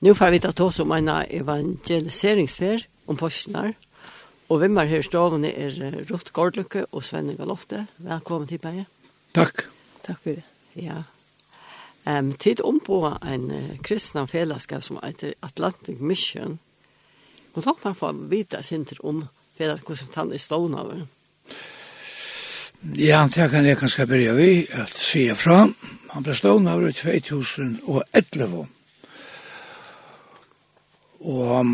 Nu får vi ta oss om en evangeliseringsfer om påsknar. Og hvem er her stående er Rutt Gårdlukke og Svenne Galofte. Velkommen til meg. Takk. Takk for det. Ja. Um, tid om på en uh, kristna fellesskap som heter Atlantic Mission. Og takk for å vite sinter om fellesskap som tann i stående over. Ja, det kan jeg kanskje begynne vi at sier fra. Han ble stående over i 2011. Og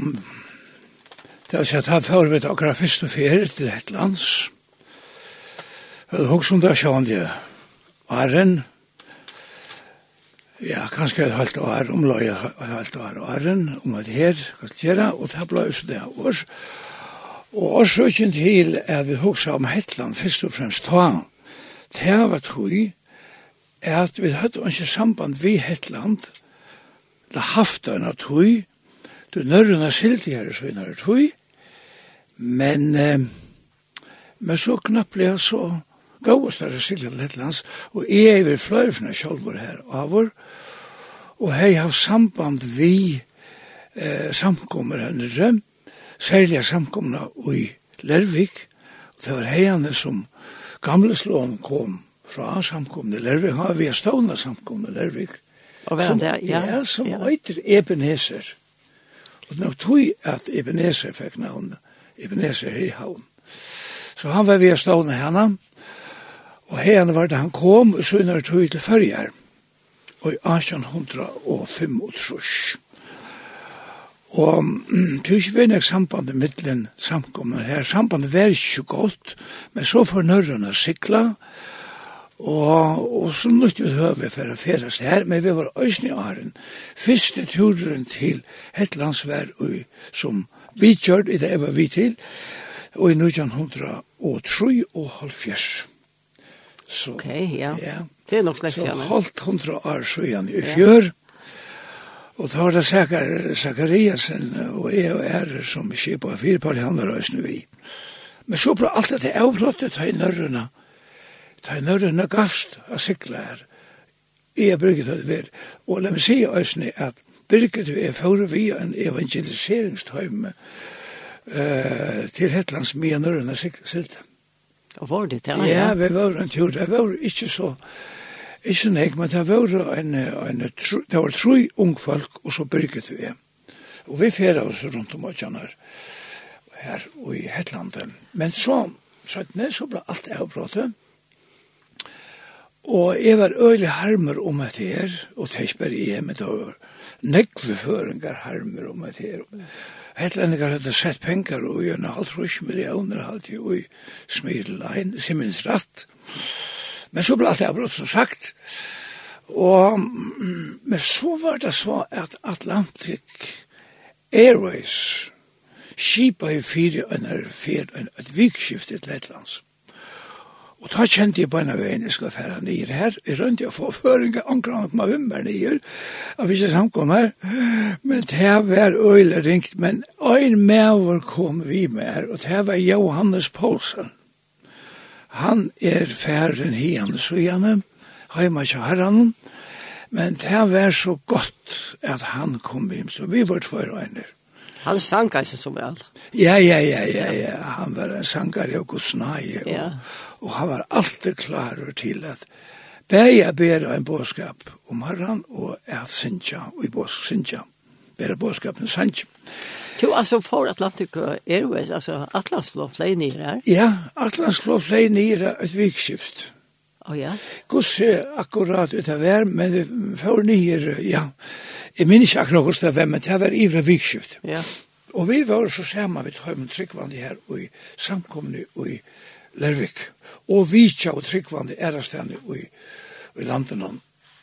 det er sett, han fører vi akkurat først og fjerde til et lands. Jeg husker om det er sånn det Arren, ja, kanskje et halvt år, omløy et halvt år Arren, om at her, hva skal gjøre, og det ble også det år. Og også til er vi husker om Hetland, først og fremst ta. Det var tog, er at vi hadde ikke samband vi Hetland, det haft en av tog, Du nørren er sildi her, så innar tui, men, eh, men så knapplega så gavast er sildi til Lettlands, og jeg er ved fra sjolvor her avur, og jeg har samband vi eh, samkommer henne, særlig samkomna i Lervik, og det var heiane som gamle slån kom fra samkomne Lervik, har vi stående samkomne Lervik, Og vem det? Ja, ja som ja. heter Ebenezer. Og det er nok tog at Ebenezer fikk navn, Ebenezer her i havn. Så han var ved stående henne, og henne var det han kom, og så når tog til førjer, og i 1805 Og det er ikke vennig sambandet mittlen samkommer her. Sambandet var ikke godt, men så får nørrene sikla, og Og, og så nødt vi høve for å feres her, men vi var øyne i åren. Første turen til Hetlandsvær, som vi kjørte i det var vi til, og i 1903 og halvfjers. Så, ok, ja. ja. Det er nok snakk igjen. Så halvt hundra år siden i fjør, Og da var det Sakar, Sakariasen og jeg og ære som skipet av fireparlig handler andre øyne vi. Men så ble alt dette avbrottet her i nørrene, Det er nødrene gast av sikla her. Jeg er Birgit det vel. Og la meg si òsne at Birgit er for vi en evangeliseringstøyme uh, til Hetlands mye nødrene sikla. Og var det til? Ja, vi var en tur. Det var ikke så Ikke nek, men det var en, en, det var tre ung folk, og så byrget vi. Og vi fjerde oss rundt om åkjan her, her og i Hetlandet. Men så, så, så ble alt avbråttet, Og jeg var øyelig harmer om at det er, og det er ikke bare jeg, men det var nekveføringar harmer om at det er. Hetlendingar hadde sett penger og gjerne halvt rusk millioner halvt i ui smidlein, simmins ratt. Men så ble alt det avbrott som sagt. Og, men så var det så at Atlantic Airways skipa i fire, en er fire, en, et vikskiftet til Lettlands. Mm Og da kjente jeg på en av veien jeg skal fære nyer her. Jeg rønte jeg få føringa, omkran med vimmer nyer, av ikke samkommer. Men det var øyelig ringt, men øyn medover kom vi med her, og det var Johannes Poulsen. Han er færen hian gjerne. heima ikke herren. men det var så godt at han kom hjem, så vi var tvær øyner. Han sang ikke så vel. Ja, ja, ja, ja, ja. Han var en sankar i Augustnai, og, ja og han var alltid klar til at bæja bæra en bådskap om herran og at sinja og i bådsk sinja bæra bådskapen sinja Jo, altså for Atlantic Airways, altså Atlantsflå flei nere her? Ja, Atlantsflå flei nere et vikskift. Å oh, ja? Gusse akkurat ut av vær, men det får nere, ja. Jeg minns ikke akkurat hos det var, men det var ivra vikskift. Ja. Og vi var så sammen, vi tar med tryggvann her, og i samkomne, og i Lervik og vitja og tryggvande ærastane i, i landen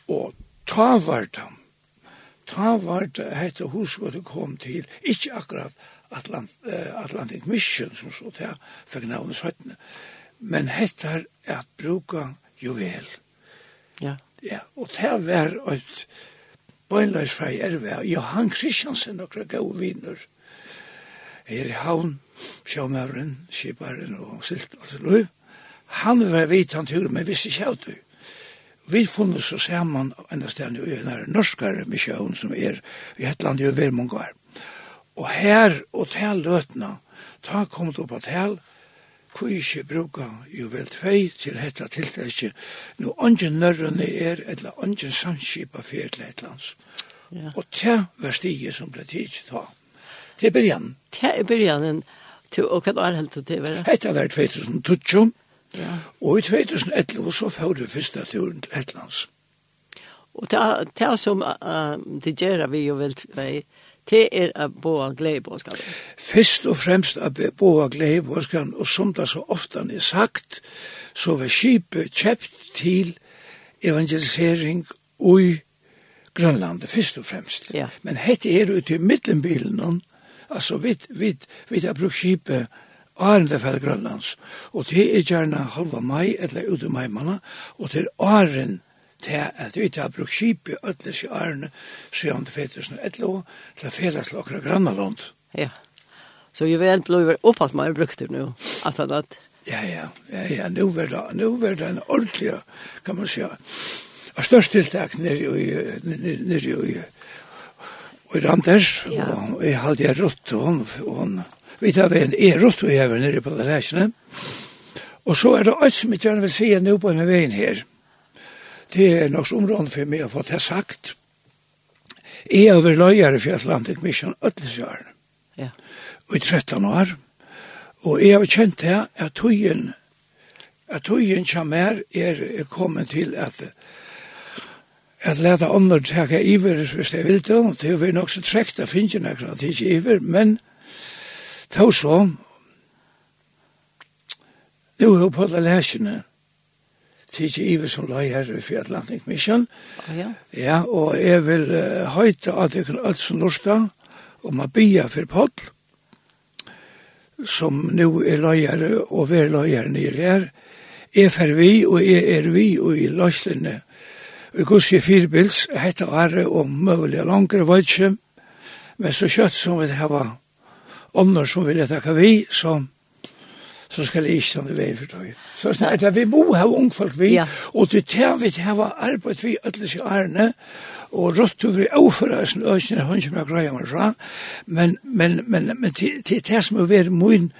og ta vart han ta vart hette husgård kom til ikkje akkurat Atlant, uh, Atlantic Mission som så til fikk navnet søttene men hette er at bruka juvel. Ja. Ja og det var et bøgnløs fra Jerve Johan Kristiansen og gode viner her i havn sjåmøren, skiparen og silt og løy, Han var vidt han tur, men visste ikke at du. Vi funnet så sammen enda stedet i en norskare mission som er i et land i Vermongar. Og her og til løtene, ta kom det opp at her, hvor ikke bruka jo vel tvei til dette tiltaket, nå ånden nørrene er, eller ånden samskipa for et eller. Ja. Og det var stige som ble tidlig ta. Det er byrjanen. Det er byrjanen. Og hva er helt til det? Hette var 2012. Ja. Og i 2011 så får du første turen til Hetlands. Og det, er som uh, det gjør vi jo vel vei, det er å at boa gleibåskan. Først og fremst å at boa gleibåskan, og som det så ofte er sagt, så var skipet kjøpt til evangelisering i Grønlandet, først og fremst. Ja. Men hette er ute i midtenbilen, altså vidt, vidt, vidt jeg bruker skipet Arne det fæll Grønlands. Og det er gjerne halva mai, eller ute mai manna, og det er Arne til at vi har brukt skip i ødeles i Arne, så gjerne til 2011, til å fere til okra Grønland. Ja. Så jeg vel blir oppfatt meg brukt det nå, at han at... Ja, ja, ja, ja, nu var det, nu var det en ordentlig, kan man säga. Og størst tiltak nere i, nere i, i Randers, og jeg hadde jeg rått, og hun, og hun, Vi tar vi en erot vi hever nere på garasjene. Og så er det alt som jeg gjerne vil si nå på denne veien her. Det er nok områden for meg å få det sagt. Jeg har vært løyere for Atlantic Mission Øtlesjøren. Ja. Og i 13 år. Og jeg har kjent det at togjen at togjen kommer er kommet til at at leta andre teka iver hvis jeg vil det, det er vi nok så trekt av finne nekra at ikke iver, men Tå så, nu er på alle lesene, Tidsi Iver som la her i Atlantic Mission. Oh, ja. ja, og jeg vil uh, høyte at jeg kan alt som lorsta, og ma bia for Paul, som nu er løyere og ver løyere nere her. Jeg fer vi, og jeg er vi, og i løslene. Vi gos fire bils, hette Are og mulig langere vøytse, men så kjøtt som vi hava ånder som vil takke vi, så, så skal jeg ikke stande vei for det. Så det vi må ha ungfolk vi, ja. og det tar vi til å ha arbeid vi, alle i ærene, og rått over i overrasen øsene, hun kommer greia meg fra, men, men, men, men til, til det som er vært min,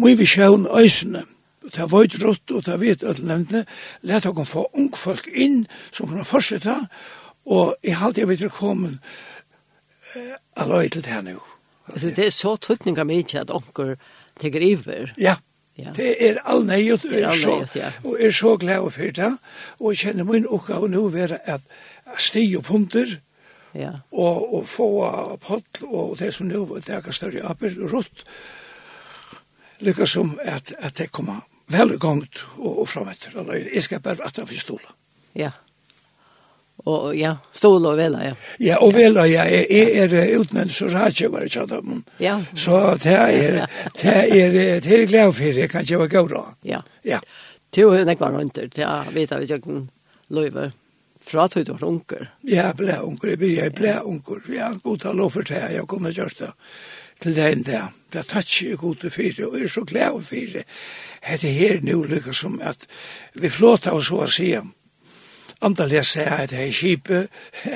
min visjon øsene, og det har vært rått, og det har vært at nevnte, let dere få ungfolk inn, som kan fortsette, og jeg halte jeg vet å komme eh, alle til det her nå. Alltså det är så tøtninga med att onkel teker iver. Ja, Ja. Det er all nøyot, og er, så, ja. og er så glad og fyrt det, og jeg kjenner min oppgave nå være at sti og punter, ja. og, og få pott, og det som nå det er større apper, rått, lykkes som at, at det kommer vel i gang og, og frem etter. Jeg skal bare at det er stola. Ja og ja, stol og vela, ja. Ja, og vela, ja, jeg er, er utnevnt så rart jeg var i sant, ja. så det er, det er, det er glede for, jeg kan ikke være god da. Ja, ja. Du har ikke var rundt, ja, vet jeg, jeg kan løyve fra at du var unker. Ja, jeg ble unker, jeg ble, jeg ble unker, ja, god ta lov for det, jeg kunne gjøre det til det enn Det det er tatt ikke god til fire, og jeg er så glede for fire. Det er her nå lykkes som at vi flåter oss så å si om, antallet seg at det er kjipe,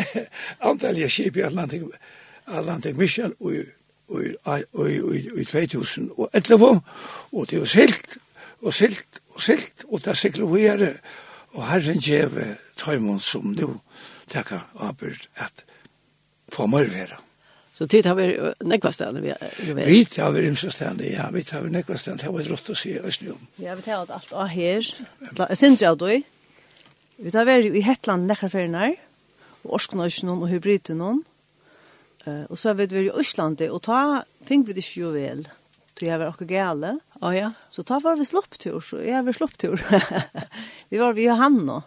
antallet kjipe i Atlantik, Atlantik Mission og i 2011, og det var silt, og silt, og silt, og det er sikkert vi er, og herren gjev tøymon som nu takka avbyrd at få mørvera. Så tid har vi nekva stedene vi er Vi har vi imsa stedene, ja, vi har vi nekva stedene, det har vi rått å si i Østnjom. Ja, vi tar alt av her, sindri av du, Vi tar vært i Hetland nekkar og Orsknøysnån og Hybridunån, uh, og så har vi vært i Øslandet, og ta fink vi det ikke jo vel, til jeg var akkur gale. Oh, ja. Så ta var vi slopptur, så jeg var slopptur. vi var vi Johanna,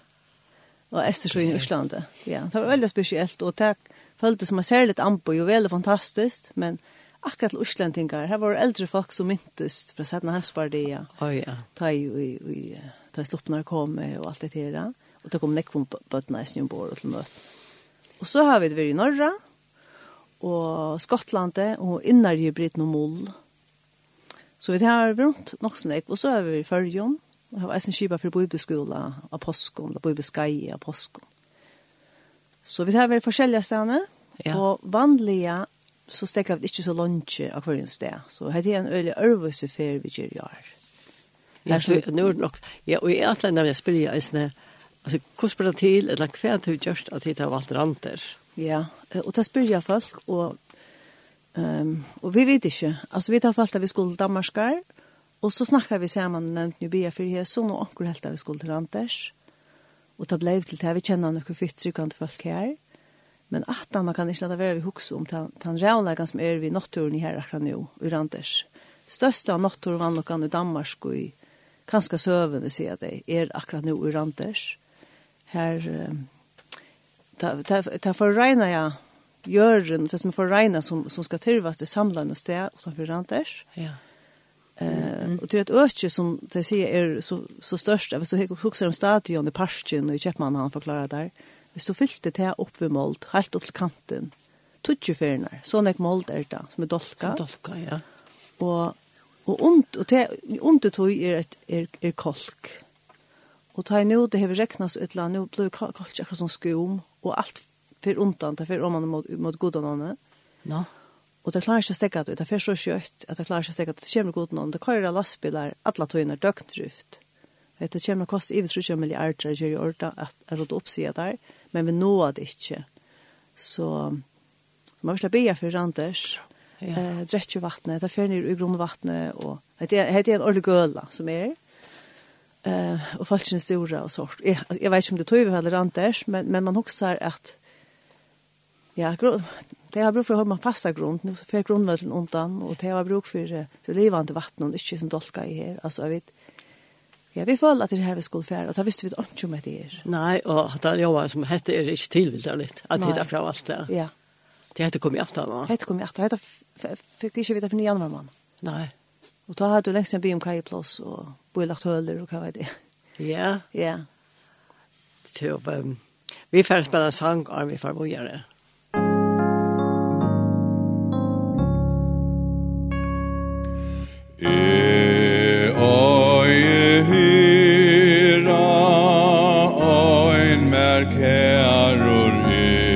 og Estersøyen i Øslandet. Ja, det var veldig spesielt, og det føltes som jeg ser litt anbo, jo vel fantastisk, men akkurat til Øslandingar, her var eldre folk som myntes fra Sætna Hemsbardia. Oh, ja. Ta i, i, i, ta i sloppnar kom og alt det her. Og det kom nekk på bøttene i snømbord og til møte. Og så har vi det vært i Norra, og Skottlandet, og innar i Britten og Mål. Så vi har rundt nok sånn og så har vi i Førjon, og har eisen skipa for bibelskola av påskon, eller bibelskai av påskon. Så vi tar vært forskjellige stedene, ja. og vanlige så stekker vi ikke så lunsje av hver en sted. Så det er en øyelig øvelse før vi gjør i år. Ja, nu er det nok. Ja, og i alle nevner jeg spiller i eisene, Alltså, hur spelar det til, Eller kvärt hur at det har av alteranter? Ja, och det spør jag folk. Och, um, och vi vet inte. Alltså, vi tar falt att vi skulle dammarskar. Och så snackar vi sammen, nämnt nu bia för det. og nu helt at vi skulle til Anders. Og det ble till det vi Vi känner några tryggende folk här. Men att man kan inte lade vara vi huxa om den rävlägen som är vi natturen i her akkurat nu. Ur Anders. Största natturen vann i Danmark och i kanskje søvende, säger jag dig, är akkurat nu i Anders her ta ta ta for reina ja jörren så som för regna som som ska tillvas det samlande stä och som för. Ja. Eh och det är ett öke som det säger är så så störst över så huxar de stadion i parken och i Chapman han förklarar där. Vi står fyllte det upp vid målt, helt upp till kanten. Tutje färnar, sån ek målt är det som är dolka. Dolka, ja. Och och und, og te, ont det er, ett är är kolk. Og ta i nå, det hever reknas utla, nå blir det kallt akkurat som skum, og alt fyrir undan, det fyrir oman mot, mot godanåne. No. Og det klarer ikke å stekke det, det fyrir så kjøtt, at det klarer ikke å stekke det, det kommer godanåne, det kører lastbilar, atla tøyner døgndryft. Det kommer kost i 30 milliarder gjør i orda at er råd oppsida der, men vi nåa det ikke. Så man vil slå bia for Randers, ja. eh, drekje vattnet, det fyrir nir i grunnvattnet, og det er en ordentlig gøla som er, eh uh, och falskna stora och sort. Jag, jag vet inte om det tog vi eller antes, men men man huxar att ja, det har bruk för hur man fasta grund nu för grundvatten undan och det har bruk för så levande vatten och inte som dolka i här. Alltså jag vet Ja, vi føler at det her vi skulle fære, og da visste vi ikke om det er. Nei, og det er jo som hette er ikke tilvilderlig, at det er akkurat alt det. Ja. Det hette kom i alt av. Det hette kom i alt av. Det hette fikk ikke vite for nye januar mann. Nei. Og da hadde du lengst en by om kajeplås og bo lagt høler og hva var det? Ja. Ja. Til, um, vi får spille sang og vi får bojere. E oie hyra oin merkearor er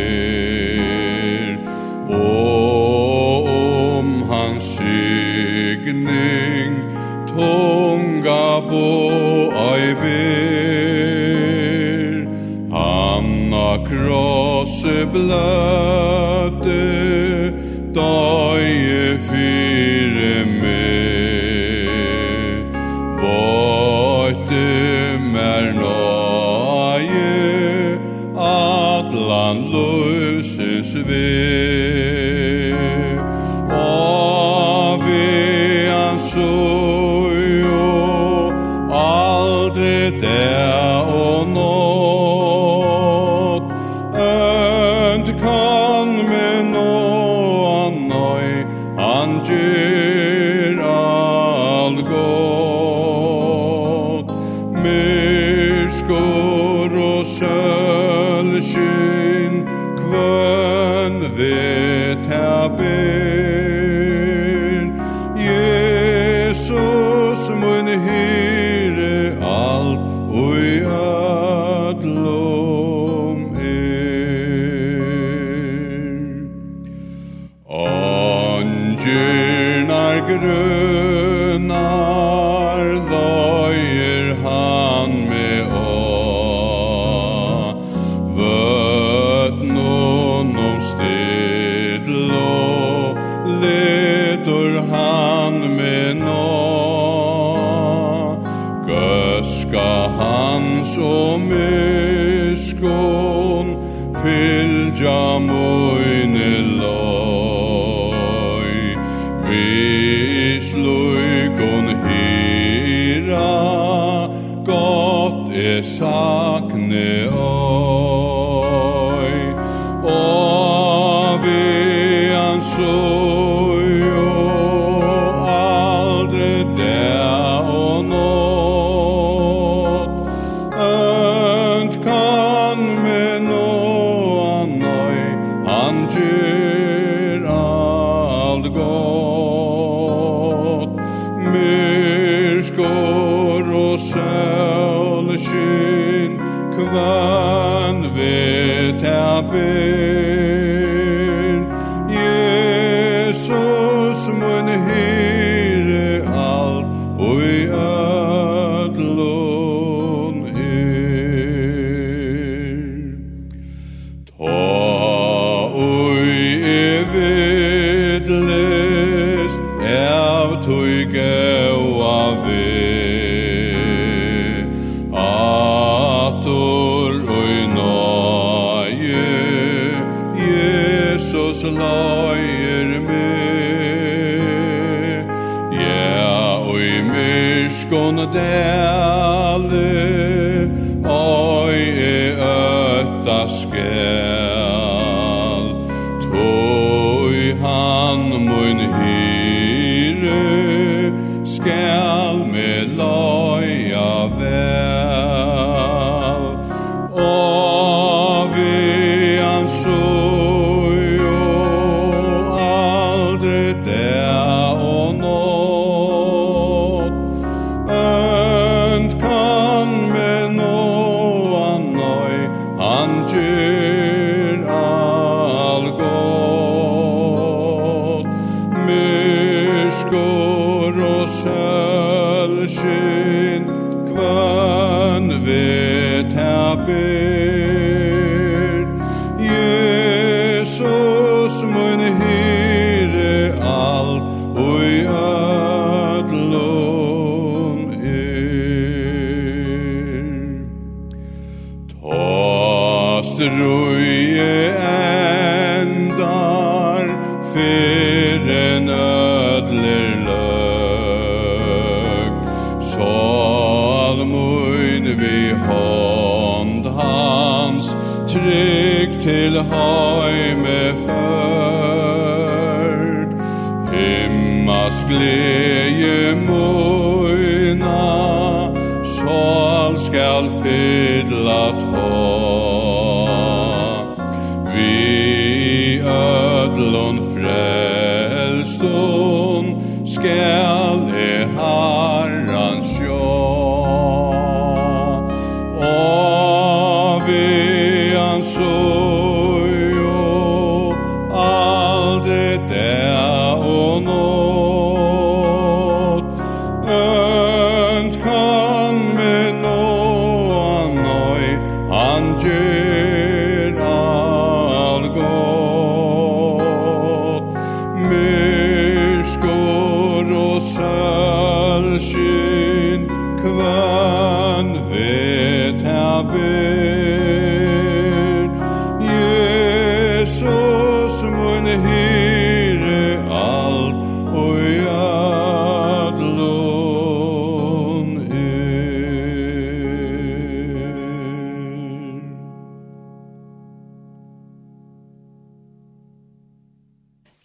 og om hans syr tegning tunga bo aiber Anna krosse blöder sakne oss.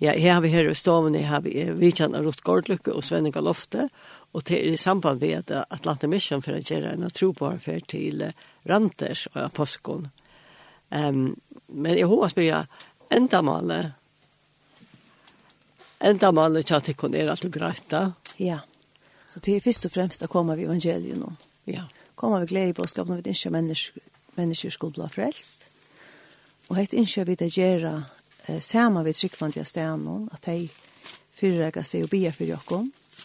Ja, her har vi her i stoven, her har vi Vitjan av Rott Gårdlykke og Svenninga Lofte, Og det er i samband med at Atlanta Mission for å gjøre en trobarfer til Ranters og Aposkon. Um, men jeg håper spør enda male enda male at det kunne er alt greit da. Ja. Så det er først og fremst å komme ved evangeliet nå. Ja. Komme ved glede i bådskap når vi ikke mennesker, mennesker skulle bli frelst. Og helt ikke vi det gjøre eh, sammen ved tryggvandige stedene at de fyrreger seg og bier for dere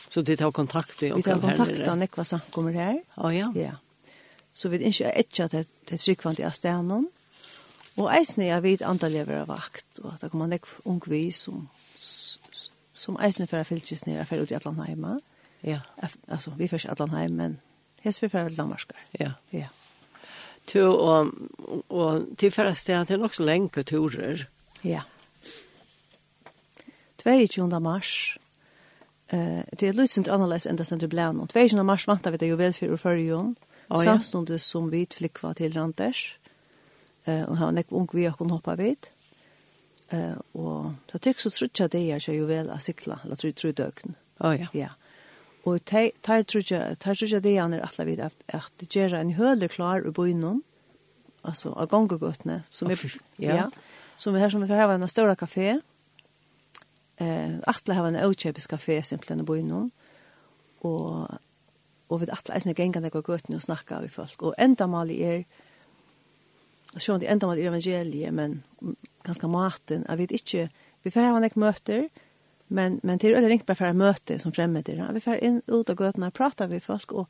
Så det tar kontakt i Vi tar kontakt av nekva samkommer her. Ja, ja. Ja. Så vi ikke er ikke at det er tryggvandt i Astenon. Og eisen er vidt andre lever av vakt, og at det kommer nekva ung vi som, som eisen for å fylkes nere for ut i Atlanheima. Ja. Altså, vi først i Atlanheim, men hest vi for Danmarskar. Ja. Ja. Tu og, og til færreste er det nok så lenge turer. Ja. 22. mars Eh, det er litt sånn annerledes enn det som blev något. Vägen av mars vantar vi det jo vel for å følge förrjon. Oh, ja. Samstundes som vi flickva til Randers. Eh og han näck ung vi har kunnet hoppa vid. Eh og så tycks så trutcha det er är jo vel att sikla, eller tru, tror dökn. Ja ja. Ja. Og tar trutcha tar trutcha det är när alla at, at det gjør en høle klar och bo inom. Alltså av gångegötne som är ja. Som vi här som vi har en stora kafé. Eh, atle hava en outchepis kafé simpelthen i innom. Og og att atle gänga där går gøtun og snakka vi folk. Og enda mali er sjón det enda mali evangeliet, men ganska maten, jeg vet ikke, vi får ha en møter, men, men till eller ringt bare for å møte som fremmede. Vi får inn ut av gøtene og vi med folk, og,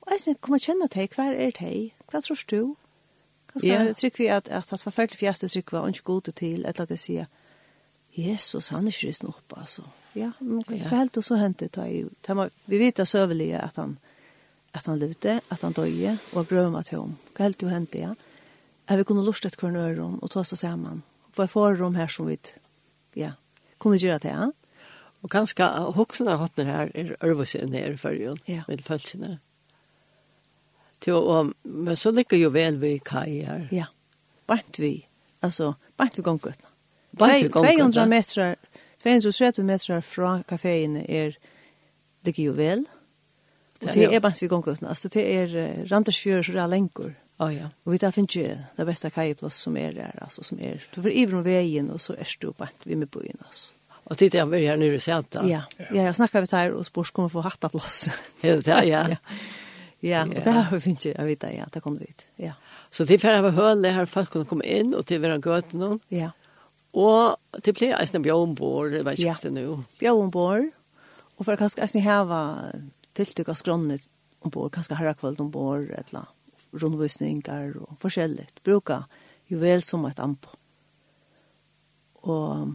og jeg kommer kjenne deg, hva er deg? Hva tror du? Kanskje yeah. trykker vi at, at, at forfølgelig fjeste trykker var ikke god til, eller at jeg sier, Jesus, han er ikke rysen opp, altså. Ja, men hva ja. helt og så hentet det? Ta, vi vet at søvelige at han, at han levde, at han døde, og brød meg til ham. Hva helt og hentet, ja? Jeg vil kunne lort etter hverandre øren og ta seg sammen. For jeg får rom her som vi, ja, kunne gjøre det, ja? Og ganske hoksen av hatt her, er øvelse nere i førjen, ja. med følelsene. Til, og, men så ligger jo vel vi kai her. Ja, bare vi, altså, bare vi gongguttene. 200 meter 230 meter fra kaféen er, ligger jo vel. Og det er bare vi gong gong altså det er uh, Randersfjør så det er lengur. Oh, ja. Og vi tar finnes ikke det beste kajeplass som er der, altså som er, du får iver om veien, og så er du bare vi med byen, altså. Og tid jeg var her nere i Sæta. Ja, ja jeg snakket vidt her, og spørs kommer få hatt av plass. Ja, det er, ja. Ja, og det har vi finnes ikke, jeg vet det, ja, det kommer vi ut. Ja. Så det er for å høre her, folk kunne komme inn, og til vi har gått noen. Ja. Og til ble eisne bjørnbord, det var ikke det nå. Bjørnbord, og for kanskje jeg heva tiltykk av skronnet ombord, kanskje herrekveld ombord, eller rundvisninger og forskjellig. Bruka juvel som et amp. Og,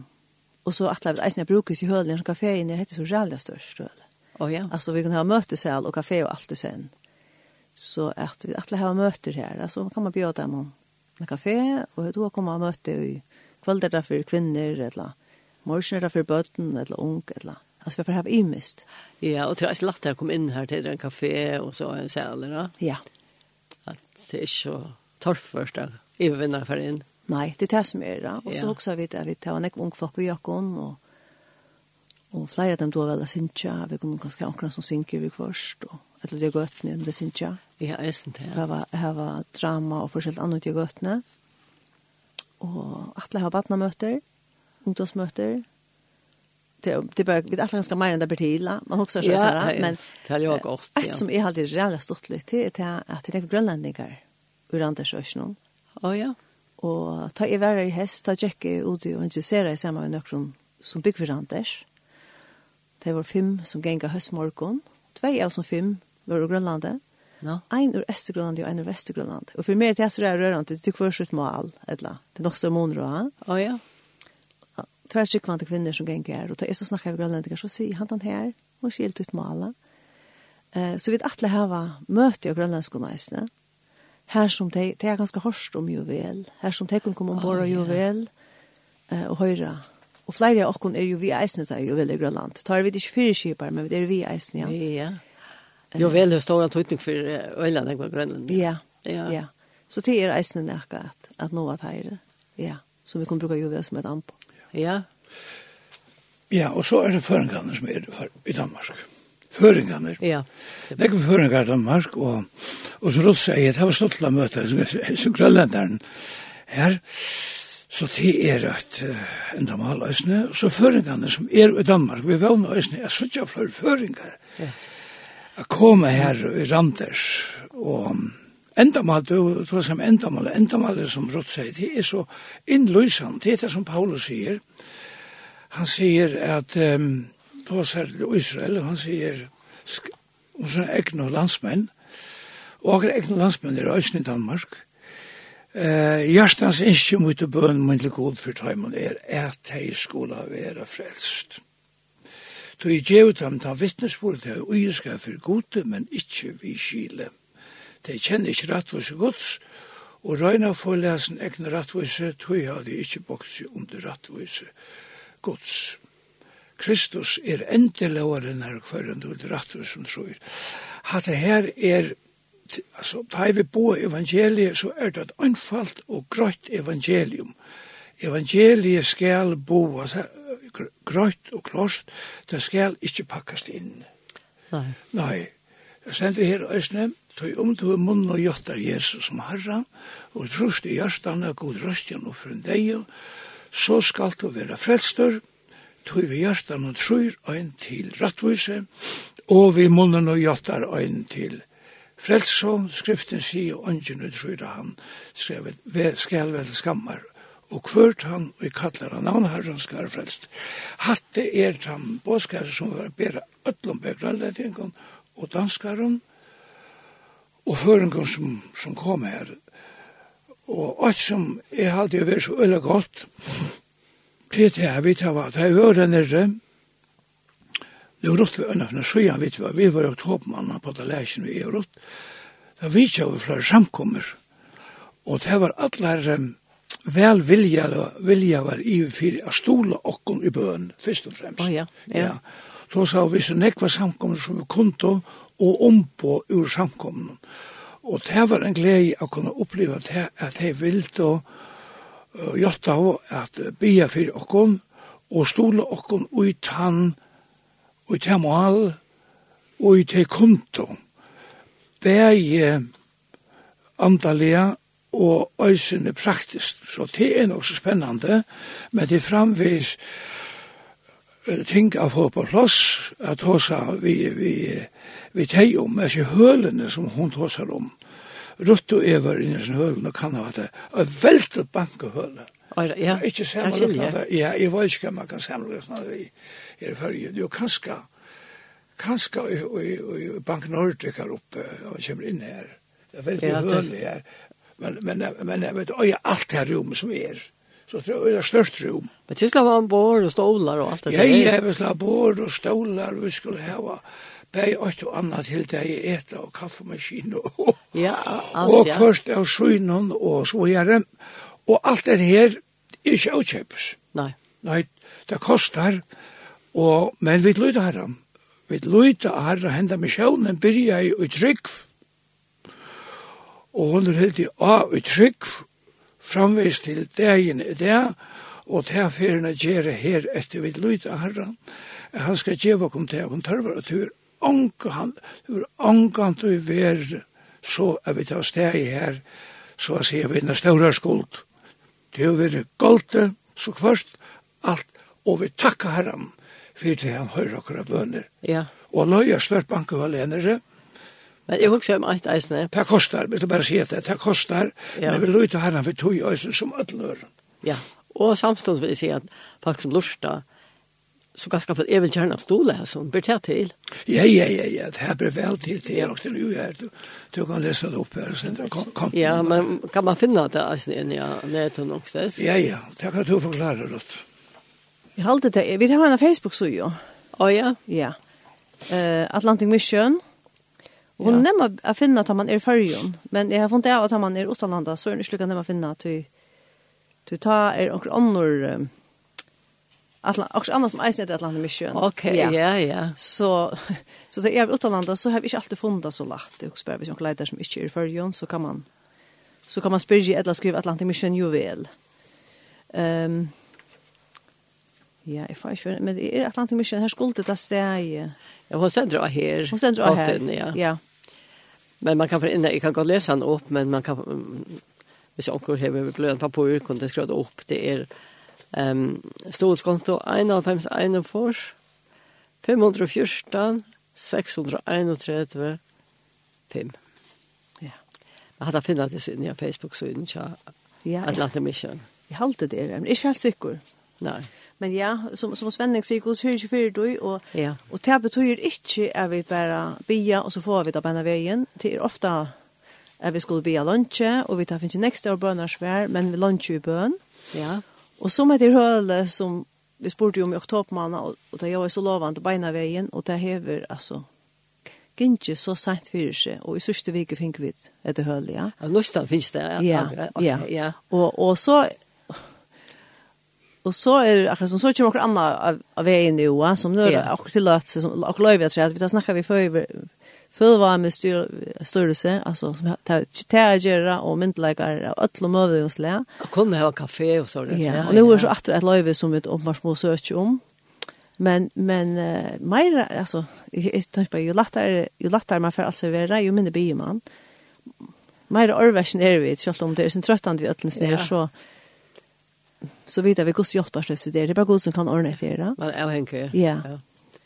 og så atler vi eisne brukes i hølen, som kaféen er hette så rævlig størst høl. Oh, ja. Altså vi kan ha møtesal og kafé og alt det sen. Så at vi atler ha møter her, altså kan man bjøte dem om en kafé, og då kommer man møte i kvöld er det for kvinner, eller morgen er det for bøten, eller ung, eller Alltså vi får ha imist. Ja, och det är så lätt att komma in här till en kafé och så en säl, va? Ja. Att det är så torf først, da. att vinner för inn. Nej, det er det som er, da. Och så också vet jag, vi tar en ung folk och jakken, och och flere av dem då väl syncha, vi kommer ganska akkurat som synker vi först og eller det gött när det syncha. Ja, är det. Det var det var drama og forskjellig annet i göttne og atle har vatnamøter, ungdomsmøter, det det bara vi alla ganska mer än det betila man också så här men kan jag också ja. som är alltid rejält stort lite till att det är grönlänningar ur Andersösnon. Ja ja. Och ta i värre i häst ta checka ut och intressera i samma någon som bygg för Anders. Det var fem som gänga höstmorgon, två av som fem var ur Grönlandet. No. Ein ur Östergrönland og ein ur Västergrönland. Og for meg til jeg så der rørende, det tykker først kvørsut mal, eller det er nok så måneder å ha. Å ja. Det er sikkert kvinner som ganger her, og da er så snakker vi grønlendinger, så sier han den her, og skilt ut maler. Eh, så vi vet alle her var møte av grønlandske næsene, Her som de, de er ganske hørst om jo vel, her som de kan komme ombord av jo vel, eh, og høyre. Og flere av oss er jo vi eisene til jo vel i Grønland. Tar vi det ikke fire skipar, men det er vi eisene, ja. Ja, ja. Jo vel hur stor antydning för Öland och Grönland. Ja. Ja. ja. Så det är isen näka att att nå att här. Ja, så vi kan bruke ju det som et amp. Ja. Ja, och så är det føringene som är i Danmark. Føringene. Ja. Det är föringar i Danmark och och så rutt säger det var stått til å så som grønlenderen her, så det är ett enda mal ösne og så föringarna som er i Danmark vi vånar jeg synes ikke flere föringar. Ja. Jeg kom her i Randers, og endamal, du tror som endamal, endamal er som Rott sier, det er så innløsende, det er det som Paulus sier. Han sier at, um, då ser det Israel, han sier, og så er egne landsmenn, og akkurat egne landsmenn er også i Danmark, Eh, hjertans ikke mot bøn, men til god for tøymen er, at hei skola være frelst. Då i djevet dem ta vittnesbord til er uiska for gode, men ikkje vi skile. De kjenner ikkje rattvise gods, og røyna for lesen egne rattvise, tog jeg de ikkje bokse under rattvise gods. Kristus er endelovaren her kvarren under rattvise som tror. Hatt det her er altså, da vi bo evangeliet, så er det et anfalt og grøtt evangelium evangeliet skal bo altså, grøtt og klost, det skal ikke pakkast inn. Nei. Nei. Jeg sender her Øsne, tog om du er munn og gjøttar Jesus som herra, og trust i og god røstjen og frun deg, så skal du være frelster, tog vi hjertan og trur ein til rattvise, og vi munnen og gjøttar ein til frelsom, skriften sier, og ønsken og trur han, skrevet, skal vel skammar, og kvørt han vi kallar han navn herren skal frelst. Hatte er tam båskar som var bera öllum begrannletingum og danskarum og føringum som, som kom her. Og alt som er halde å så øyla godt, til det her vi tar var, det er vore nere, Nå rått vi øynefne søyan, vet vi, vi var jo oktobermann på det lesen vi er rått. Da vi tja vi flere samkommer, og det var allar um, vel vilja, vilja var i fyrir a stola okkon i bøn, først og fremst. Oh, ja, ja. ja. Så sa vi så nekva samkommer som vi kunde og ompå ur samkommer. Og det var en glede å kunne oppleve at, at jeg ville og uh, gjøre av at bia fyrir okkon og stola okkon ut han ut han mal og ut han kunde. Begge andalega og øysene praktisk. Så det er nok så spennende, men det er framvis ting av få på plass, at hos vi, vi, vi teg om, er ikke hølene som hun hosar om. Rutt og Evar inni sin hølene kan ha det, og veldig banke hølene. Ja, ikke sammenløkna det. Ja, jeg vet ikke man kan sammenløkna det i, i er Jo, kanskje, kanskje i, i, i Bank Nordic her oppe, og man kommer inn her, det er veldig ja, hølig her, men, men, men jeg vet, og jeg alt det her rom som er, så tror jeg det er størst rom. Men du skulle ha en bord og stålar og alt det der? Ja, jeg vil ha bord og stålar, vi skulle ha bæg og og annet til det jeg etter og kaffemaskin og, ja, alt, og ja. først av synen og så gjør Og alt det her er ikke avkjøpes. Nei. Nei, det kostar, og, men vi lyder herre. Vi lyder herre, henda misjonen sjøvnen, byrja i trygg, og hun er helt i av i trygg framvis til dagen i dag, og til ferien å gjøre her etter vi lyd av herren, han skal gjøre kom til, hun tørver at hun anka han, hun anker til å være så er vi til å steg her, så jeg sier vi en større skuld. Det er vi galte, så først, alt, og vi takker herren, for det han hører akkurat bønner. Ja. Og løy er størt bankevalenere, og Men jeg husker om eit eisne. Det kostar, vil du bare si etter, det kostar, ja. men vi løy herren for tog eisen som ødløren. Ja, og samstånds vil jeg si at folk som lursta, så ganske for jeg vil gjerne stole her, som bør till til. Ja, ja, ja, ja, det her blir vel til, det er også jo her, du, du kan lese det opp her, sen det kom. Ja, men kan man finne det eisne inn i neten også? Ja, ja, det kan du forklare, Rutt. Jeg halte det, vi tar henne Facebook-sujo. Å oh, ja? Ja. Uh, Atlantic Mission. Ja Och hon nämner att finna att man är förjon, men jag har funnit att man är utanlanda så är det sluka man finna att du tar er och annor Atlant, också annars som eisen heter Atlanten Mission. Okej, okay, ja, ja. Så, så det är utanlanda så har vi inte alltid funnit så lätt. Det är också bara, hvis man som inte är i förrjön så kan man så kan man spyrja eller skriva Atlanten Mission juvel. Ehm um, Ja, jeg får ikke, men det er Atlantic Mission, her skulle det da steg. Ja, hun sender av her. Hun sender av her, ja. ja. Men man kan, jeg kan godt lese han opp, men man kan, hvis onker har blød papur, kan det skrøde opp, det er um, stolskonto 1,51, 514, 631, 5. Ja. Jeg hadde finnet det siden i Facebook så. ja, Atlantic Mission. Jeg halte det, men ikke helt sikker. Nei. Men ja, som, som Svenning sier, hos hører ikke fyrir du, og, ja. og det betyr ikke at vi bare bia, og så får vi da bæna veien. Det er ofte at vi skulle bia lunsje, og vi tar finnes nekst av bønarsvær, men vi lunsje i bøn. Ja. Og så med det høle som vi spurte om i oktobermanna, og, og det var så lovende beina veien, og det hever, altså, Gintje så sent fyrir seg, og i sørste vike fink vi etter høle, ja. Ja, lustan finnes det, ja. Ja, ja. Og, og så Og så er det akkurat som så kommer noen annen av veien jo, som nå er akkurat til som akkurat løyve at vi tar snakket vi før før var med styrelse, altså som tar gjøre og myndeleggere og ødel og møver og slik. Og kunne ha kafé og sånn. Ja, og nå er så atter et løyve som vi oppmars må søke om. Men, men uh, mer, altså, jeg tenker på, jo lettere, jo lettere man får alt servere, jo mindre blir man. Mer orversen er vi, selv om det er sin trøttende vi ødelens nere, så så vet jag vi går hjälpa oss det. Det är bara god som kan ordna det där. Men jag tänker. Ja.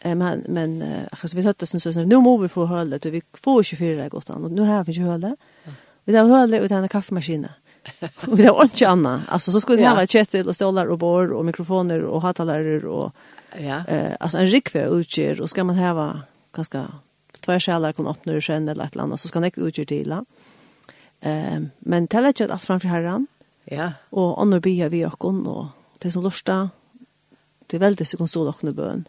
Men men alltså vi satt sen så nu måste vi få hålla det vi får 24 gott och nu har vi ju hålla. Vi har hålla utan en kaffemaskin. Vi har inte annat. Alltså så skulle vi ha kettle och stolar och bord och mikrofoner och högtalare och ja. Eh alltså en rikve utger och ska man ha ganska två skälar kan öppna ur sen eller ett eller annat så ska det utger till. Ehm men tället att allt framför herran. Mm Ja. Og andre bier vi okken, og det som lørsta, det er veldig så stål okken i.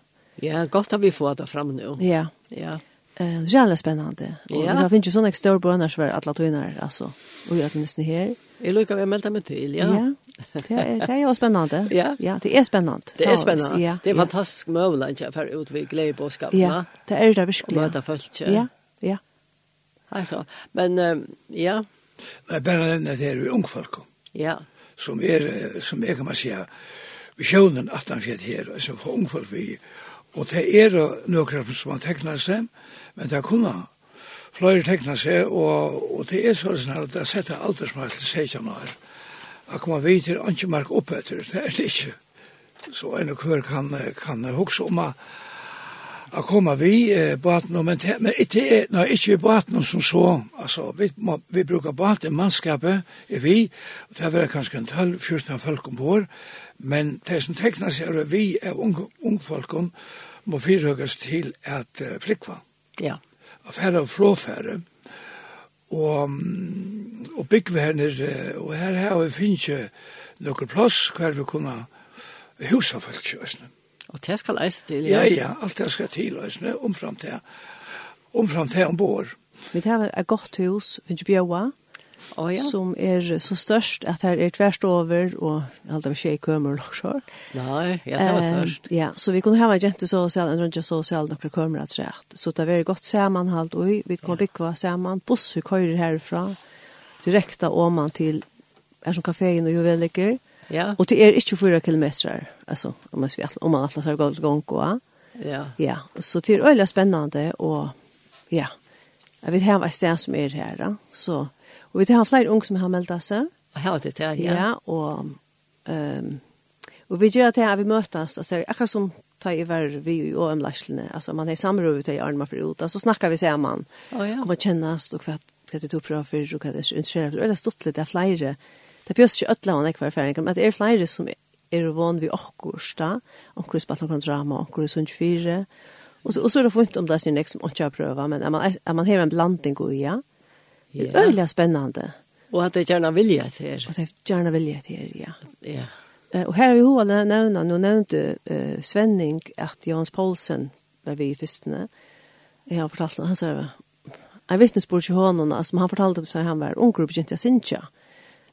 Ja, godt har vi fått det fram nå. Ja. Ja. Eh, det spännande. Och ja. det finns ju såna extra bönar för alla tvinnar alltså. Och jag tänkte nästan här. Jag lukar vi melda mig till, ja. Ja. Det är det är spännande. Ja. Ja, det är spännande. Det är spännande. Ja. Det är fantastiskt möjligt för utveckla i boskapen. Ja, det är det verkligen. Möta folk. Ja. Ja. Alltså, men ja. Men bara nämner det vi ungfolk. Ja. Som er, som er, kan man säga, sjønen at han fjert her, som får ungfolk vi. Og det er nøkker som han tekner seg, men det er kunne flere tekner seg, og, og det er sånn at det setter aldersmark til seg 16 her. At kommer vidt til ikke mark opp etter, det er det ikke. Så en og hver kan, kan huske om at å komme vi eh, baten, men, men det er no, ikke baten som så, altså, vi, må, vi bruker baten, mannskapet er vi, og det er kanskje en 12-14 folk om vår, men det som tekner seg er vi er unge, unge folk om, må fyrhøkes til at uh, flikva. Ja. Og færre og fråfærre. Og, og byggverner, og her har vi finnes noen plass hver vi kunne husa folk i Og det skal eise til? Ja, ja, alt det skal til eisene, omfram til, omfram til ombord. Vi har et godt hus, finnes bjøa, oh, ja. som er så størst at her er tverst over, og alt det var skje i kømer og laksjår. Nei, ja, det var størst. Um, ja, så vi kunne ha en jente selv, en rundt så selv, noen kømer at rett. Så det var godt samanhalt, og vi kunne bygge saman, busser køyrer herfra, direkte man til er som kaféen og juvelikker, Ja. Och det är inte fyra kilometer alltså om man ska om man atlas har gått gång gå. Ja. Ja, så det är öliga spännande och ja. Jag vet här vad det som är här då. Så och vi har fler ung som har meldt sig. här det där, ja. Ja, och ehm um, och vi gör att vi mötas alltså akkurat som ta i var vi och om lärslene alltså man är samråd i armar för ut så snackar vi så man. Oh, ja. Kommer kännas och för att det tog uppdrag för och det är intresserat. Det är stort lite flera det bjøst ikke ødla han ekvar erfaring, men det er flere som er van vi okkursta, okkur i spalt nokon drama, okkur sunn sunt og så, og så er det funnet om det er sin nek som ikke har prøva, men er man, er man har en blanding og ja, det er øyelig spennende. Og at det gjerne vilja til her. Og det er gjerne vilje til her, ja. Ja. Uh, og her har vi hova nevna, nå nevnte uh, Svenning at Jans Poulsen var vi i fyrstene. Jeg har fortalt han, han sier, jeg vittnesbord til honom, altså, han fortalte at han var unger og begynte å sinja. Mm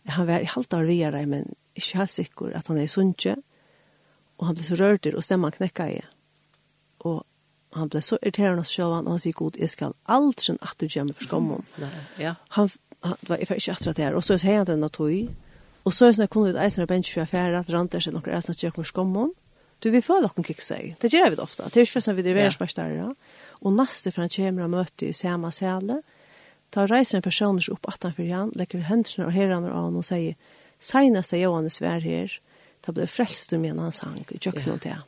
han var i halvt av videre, men ikke helt sikker at han er i sunnje, og han ble så rørt og stemmen knekka i. Og han ble så irriterende av sjølvan, og han sier god, jeg skal aldri atter gjemme for skommen. Ja. Han, han var ikke atter at det her, og så sier han den tog, og så er det sånn at kunne ut eisen av bensk for affære, at rant seg noen eisen at gjemme for skommen, du vil føle noen kikk seg. Det gjør vi det ofte. Det er ikke sånn at vi er verdensmestare. Og neste for han kommer og møter i samme sæle, Ta reiser en personer opp attanfyr han, lekker hendene og herrene av han og sier, «Seineste Johannes vær her, da ble frelst om igjen han sang, i kjøkkenen til han».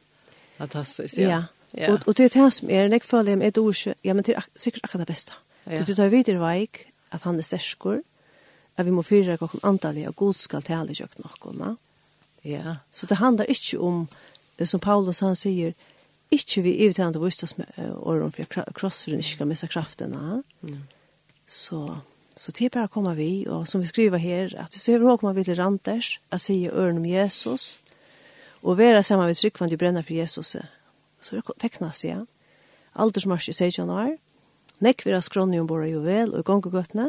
Fantastisk, ja. Ja, og, og det er det som er, jeg føler jeg med et ord, ja, men det er ak sikkert akkurat det beste. Ja. Du tar videre veik, at han er sterskor, at vi må fyra kokken antallet, og god skal tale i kjøkkenen Ja. Så det handler ikke om som Paulus han sier, ikke vi i han det vistas med åren för krosseren ikke skal missa krafterna. Mm. Så, så det er bare å komme vi, og som vi skriver her, at hvis du har kommer vi til Randers, at sier øren om Jesus, og være sammen med tryggvann du brenner for Jesus, så er det tecknas ja. Aldersmarsj i 16 år, nekk vi har skrånne om våre juvel og gongegøttene,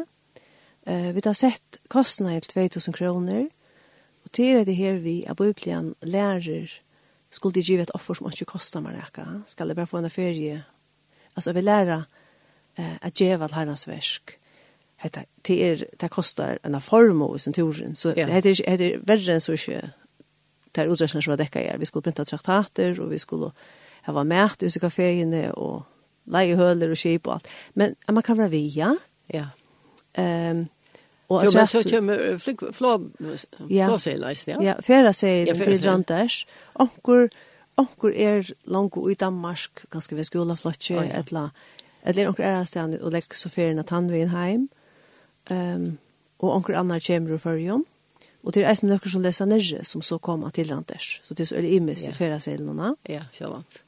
eh, vi har sett kostene i 2000 kroner, og til er det her vi av Bibelen lærer skulle de give et offer som ikke koster meg skal det bare få en ferie. Altså vi lærer eh, at djeva til herrens versk. Hetta, det, er, det kostar en form av sin turen, så ja. det er, det er verre enn så ikke det er utrettene som var dekka i Vi skulle printa traktater, og vi skulle hava mæt i kaféene, og leie høler og skip og alt. Men man kan være via. ja? Ja. Um, Og jo, men så kommer flåseileisen, ja? Ja, fjera seilen til Randers. Onkur, onkur er langt i Danmark, ganske ved skolaflotje, ja, ja. etla eller onker er stjerne og legger så ferien at han vil heim, um, og onker annar kommer i førjen, og det er eisen løkker som leser nere som så kommer til Randers, så det er så veldig imens i ferieseilene. Ja, sjølvant.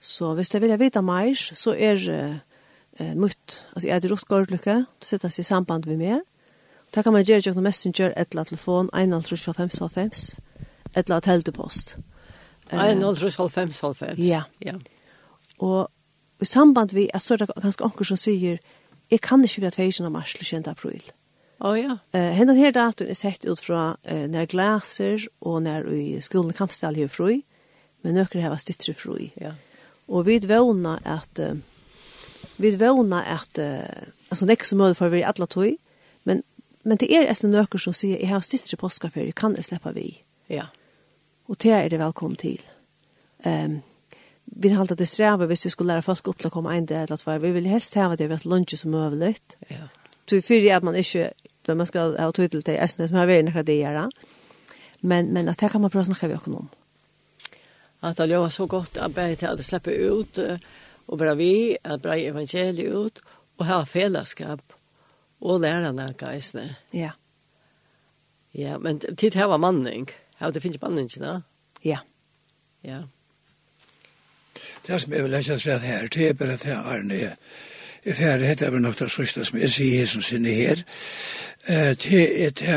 Så hvis jeg vil vite mer, så er uh, uh, mutt, altså jeg er rått gårdlykke, det setter seg i samband med meg, Da kan man gjøre jo noe messenger, etla telefon, 1-3-5-5, etla teltepost. 1-3-5-5, ja. Ja. Og i samband vi at så er det ganske anker som sier jeg kan ikke være tveisen av mars til 20. april. Å oh, ja. Uh, Hendan her datoen er sett ut fra uh, når glaser og når i skolen kampstall ju fru, men nøkker här var stittre fru. Ja. Og vi vågna at uh, vi vågna at uh, altså är så mulig for vi alle tog, men, men det er nesten nøkker som sier jeg har stittre påskafer, kan jeg slippe vi. Ja. Og det er det velkommen til. Um, vi har alltid det sträva hvis vi skulle lära folk upp till att komma in det att för vi vill helst ha det vi har lunch som möjligt. Ja. Så för att man inte men man ska ha tid till det som har varit några det göra. Men men att det kan man prata snacka vi också om. Att det var så gott att bäta att släppa ut och bara vi att bra evangeliet ut och ha fällskap och lära den geistne. Ja. Ja, men tid här var manning. det finns manningen, va? Ja. Ja. Det som jeg vil ikke si at her, det er bare at jeg Arne er Jeg færre heter vel nok det sørste som jeg sier her som sinne her. Det er til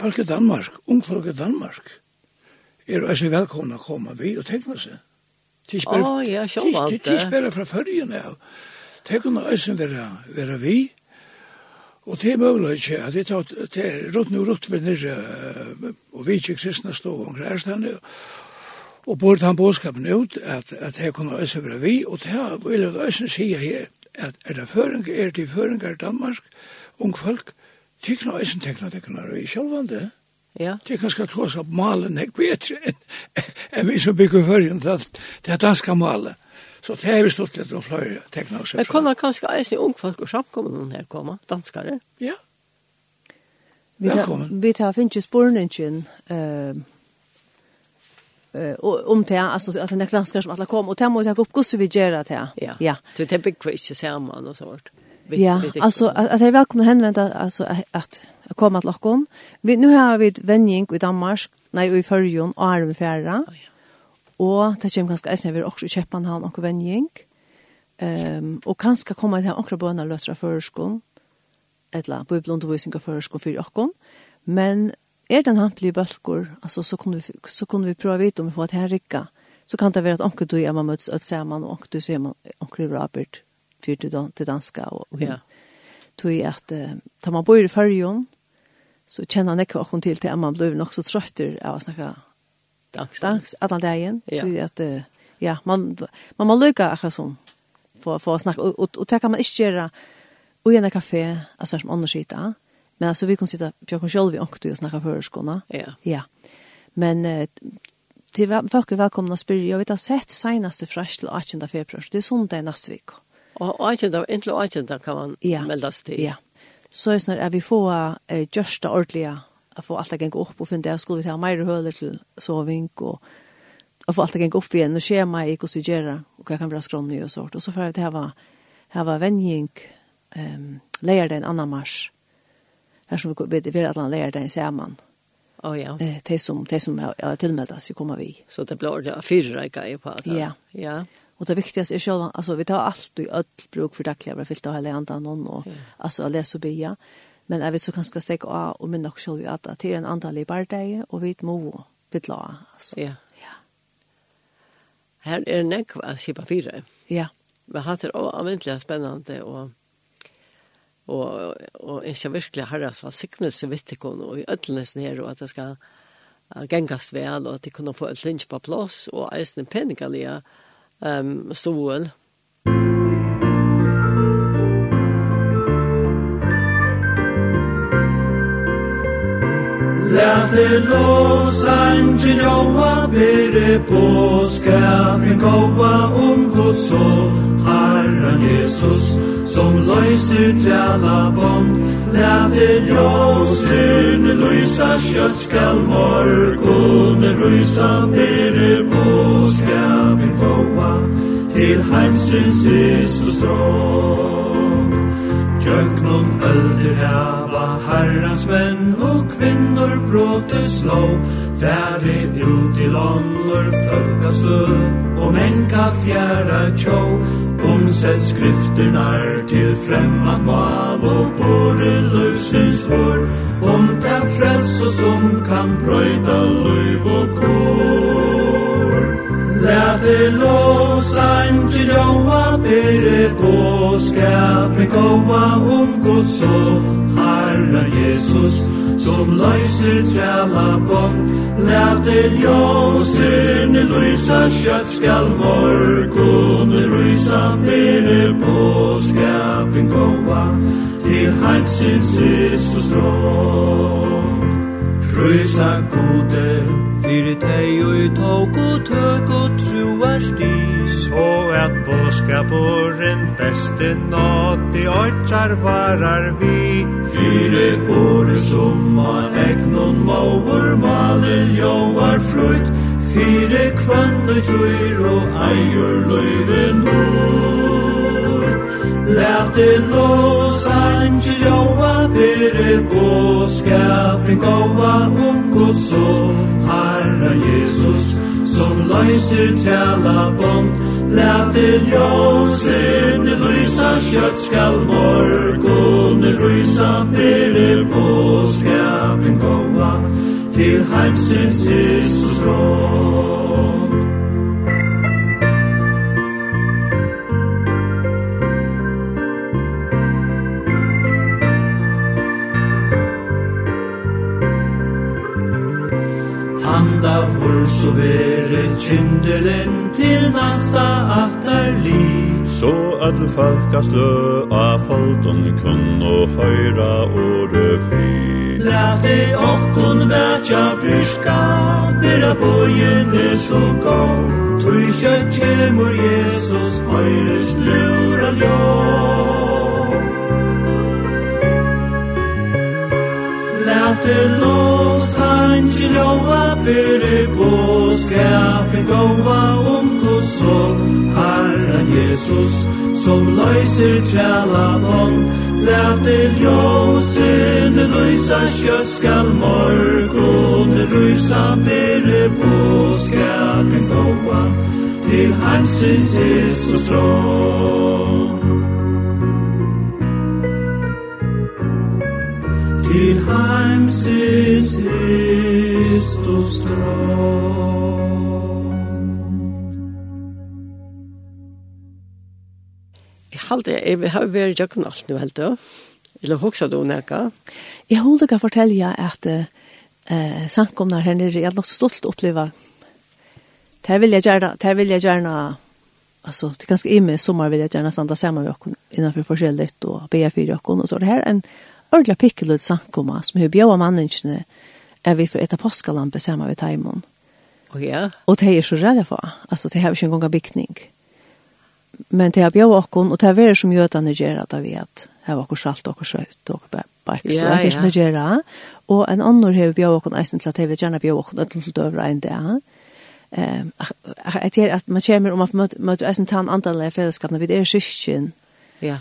folk i Danmark, ung folk i Danmark, er også velkomne å komme vi og tenke seg. Å, ja, sjål alt det. De spiller fra førjen av. Det kunne også være være vi, og det er mulig ikke at det er rundt og rundt ved nere, og vi ikke kristne stå omkring her stedet, og bort han bådskapen ut at, at her kunne også være vi, og det vil jeg også sige her, at er det føring er det føringer i Danmark, ung folk, tykna også teknoteknere i sjølvande. Ja. Det kan skal tross at malen er bedre enn en vi som bygger føring det, det er danska malen. Så det har vi stått litt om flere tekna teknere. Men kunne kanskje også ung folk og samkommende her komme, danskare? Ja. Velkommen. Vi tar, vi tar finnes sporene ikke, uh, eh om det altså at det er granskere som alle kom og det måste jag opp hvordan vi gjør det til. Ja. Ja. Du Det är ikke sammen og så vart. Ja, alltså att jag är välkommen hänvända alltså att jag kommer till Lockholm. Vi nu har vi vänning i Danmark, nej i Förjon och är vi färra. Och det kommer ganska ens vi också i Köpenhamn och vänning. Ehm och kanske komma till ankra bönar lötra förskon. Eller bibelundervisning av förskon för och Men er den hamplig bølgur, altså, så kunne vi, så kunne vi prøve vite om vi får et herrikka, så kan det være at onker du er man møtes alt sammen, og onker du ser man, onker Robert arbeid fyrt til danska. Og, og ja. Tog at, uh, tar man bor i fyrjon, så kjenner han ikke hva til til at man blir nok så trøtter av å snakke dansk, dansk alle dagen. Ja. Tog at, uh, ja, man, man må lykke akkurat sånn for, for å snakke, og, og, og det kan man ikke gjøre og i en kafé, altså som andre ja Men alltså vi kan sitta jag kan själv och du snacka för skorna. Ja. Ja. Men eh, till folk är välkomna att spyrja. Jag vet att sett senaste fräsch till 18 februari. Det är söndag nästa vecka. Och 18 inte 18 kan man ja. melda sig till. Ja. Så är snart är vi få eh, görsta ordliga att få allt att gå upp och fundera skulle vi ta mer höler till sovink och att få allt att gå upp igen och schema i hur vi gör och jag kan vara skronnig och sånt och så för att det här var här var vänjing ehm um, lejer den annan mars här som vi vet vi alla lärde en samman. Oh, ja. Eh, det som, det som har ja, tillmeldas så kommer vi. Så det blir det fyra i på det? Ja. ja. Och det viktigaste är själva, alltså vi tar allt i öll bruk för dagliga, vi fyllt av hela andan någon och ja. alltså läs och bia. Men jag vet så ganska steg av och minna också själva att det är en antal i bardag och vi må fylla la Alltså. Ja. ja. Här är en nekva, kipa fyra. Ja. Vi har hatt det avväntliga spännande och og, og ikke virkelig herres velsignelse vidt ikon og i ødelnesen her, og at det skal gengast vel, og at de kunne få et lynch på plass, og eisen penningalige um, stål. Musikk Lätte los ein jova bere på skapen goa om gosso Herren Jesus som løyser träla bond Lätte ljusen lysa kjøtt skal morgon rysa bere på skapen goa til heimsins Jesus råd Jöknum ölder hava herrans menn kvinnor bråtes lov Färre ut i lånor fölka stö Och mänka fjärra tjå Omsett skrifterna til främmande mal Og både løsens hår Om ta frels og som kan brøyta løyv og kår Lät det låsang till låa Bere på skapet gåva om Guds så Herre Jesus som løyser træla bånd Læter ljósen lysa kjøtt skal morgon rysa bere på skapen gåa til heimsins sist og strånd Prysa gode fyrir tei og i tåg og tøg og truar stig. Så at båskaporen beste nåt i åtjar varar vi. Fyre år summa egnon maur malen joar fruit. Fyre kvann og trur og eier løyve nord. Læte los angel joa bere båskapen gåa løyser træla bånd Læter ljósin lysa kjøtt skal morgon Rysa bere på skapen gåa Til heimsins Jesus kom syndelen til nasta afterli Så öll falka slø af faldun kun og høyra åre fri. Læti okkun vætja fyrska Bera bojene så gau Tui kjøtt kjemur Jesus høyres lura ljau Læti los angelo a bere skapen gåva om Guds og Herren Jesus, som løyser træla bånd. Lät det ljósen lysa kjøtt skal morgon, rysa bere på skapen gåva, til heimsins hist og strån. Til heimsins hist og strån. halte jeg, vi har vært jøkken alt nu helt da. Eller hoksa du nekka? Jeg holder ikke å fortelle at eh, samkomna her nere, jeg har nok så stolt oppleva. Det vil jeg gjerne, det vil jeg gjerne, altså, det er ganske i med sommer vil jeg gjerne sanda sammen med okken innenfor forskjellig og BF4 okken, og så det her en ordentlig pikkelud samkomma som hun bjør manningene er vi for et av påskalampe sammen med Taimon. Oh, ja. Og det er så redde for, altså, det har vi ikke en gang av bygning. Ja men det har bjøv okkon, og det har vært som jødene gjør at vi at det var okkur salt, okkur søyt, okkur bakst, og det er gjør Og en annen har bjøv okkon eisen til at jeg vil gjerne bjøv okkon et litt enn det, dag. Jeg tror at man kommer om at man møter eisen til en andal av fellesskapene, vi er syskjen. Ja.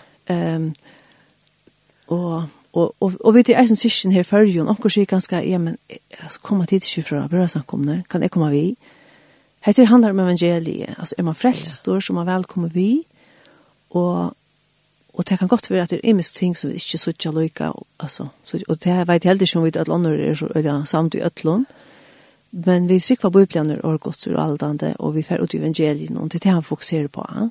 Og og og og við eisen siskin her førjun, onkur sig ganska, ja men altså koma tid til fra brøðsankomne, kan eg koma vi? Hetta handlar om evangeliet. Alltså är man frälst då så man välkommen vi och och det kan gott være att det är mest ting som vi inte så loika, altså, alltså så och det vet helt inte om vi at andra är så ja, samt i öllon. Men vi sikvar bibeln og Guds og aldande, och vi fer ut evangeliet och det är han fokuserar på. Ja?